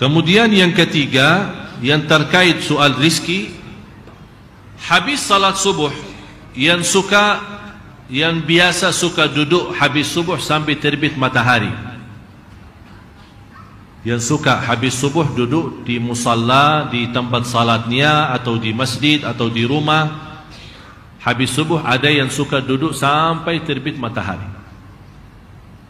Kemudian yang ketiga yang terkait soal rizki habis salat subuh yang suka yang biasa suka duduk habis subuh sampai terbit matahari. Yang suka habis subuh duduk di musalla di tempat salatnya atau di masjid atau di rumah habis subuh ada yang suka duduk sampai terbit matahari.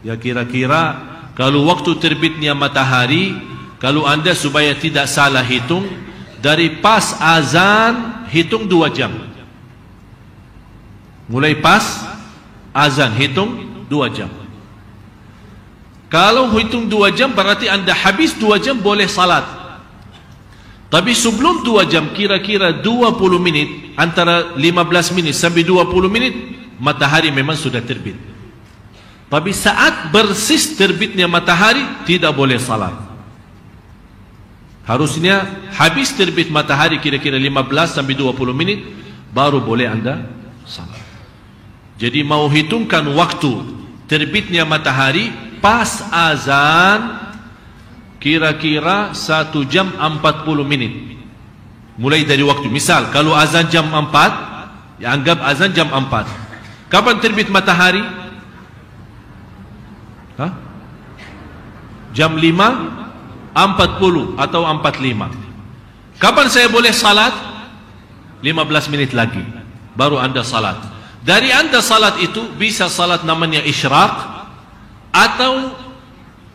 Ya kira-kira kalau waktu terbitnya matahari kalau anda supaya tidak salah hitung dari pas azan hitung dua jam mulai pas azan hitung dua jam kalau hitung dua jam berarti anda habis dua jam boleh salat. Tapi sebelum dua jam kira-kira dua puluh minit antara lima belas minit sampai dua puluh minit matahari memang sudah terbit. Tapi saat bersis terbitnya matahari tidak boleh salat. Harusnya habis terbit matahari kira-kira lima belas sampai dua puluh minit baru boleh anda salat. Jadi mau hitungkan waktu terbitnya matahari pas azan kira-kira satu jam empat puluh minit. Mulai dari waktu. Misal kalau azan jam empat ya anggap azan jam empat. Kapan terbit matahari? Hah? jam empat puluh atau empat lima. Kapan saya boleh salat? Lima belas menit lagi baru anda salat. Dari anda salat itu bisa salat namanya isyraq atau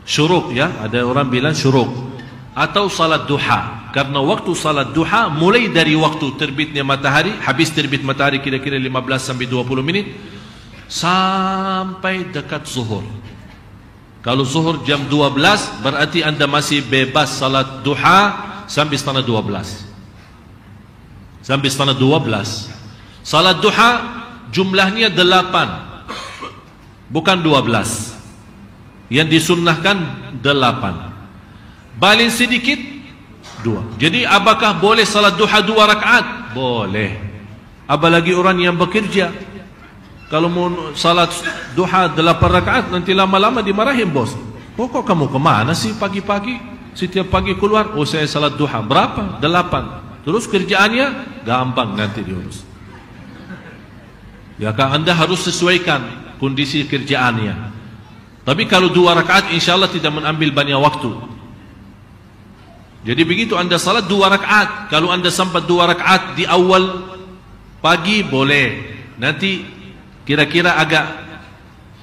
syuruk ya. Ada orang bilang syuruk. Atau salat duha. Karena waktu salat duha mulai dari waktu terbitnya matahari habis terbit matahari kira-kira 15 sampai 20 menit sampai dekat zuhur kalau zuhur jam 12 berarti anda masih bebas salat duha sampai setengah 12 sampai setengah 12 salat duha jumlahnya 8 bukan 12 yang disunnahkan delapan. Paling sedikit dua. Jadi apakah boleh salat duha dua rakaat? Boleh. Apalagi orang yang bekerja kalau mau salat duha delapan rakaat nanti lama-lama dimarahin bos. Pokok kamu kemana sih pagi-pagi? Setiap pagi keluar oh saya salat duha. Berapa? Delapan. Terus kerjaannya? Gampang nanti diurus. Ya kan anda harus sesuaikan kondisi kerjaannya. Tapi kalau dua rakaat insya Allah tidak mengambil banyak waktu. Jadi begitu anda salat dua rakaat. Kalau anda sempat dua rakaat di awal pagi boleh. Nanti kira-kira agak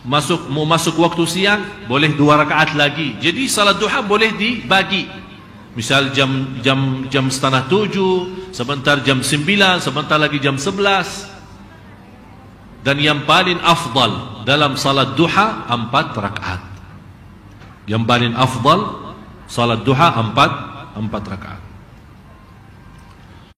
masuk mau masuk waktu siang boleh dua rakaat lagi. Jadi salat duha boleh dibagi. Misal jam jam jam setengah tujuh, sebentar jam sembilan, sebentar lagi jam sebelas. Dan yang paling afdal dalam salat duha empat rakaat. Yang paling afdal salat duha empat empat rakaat.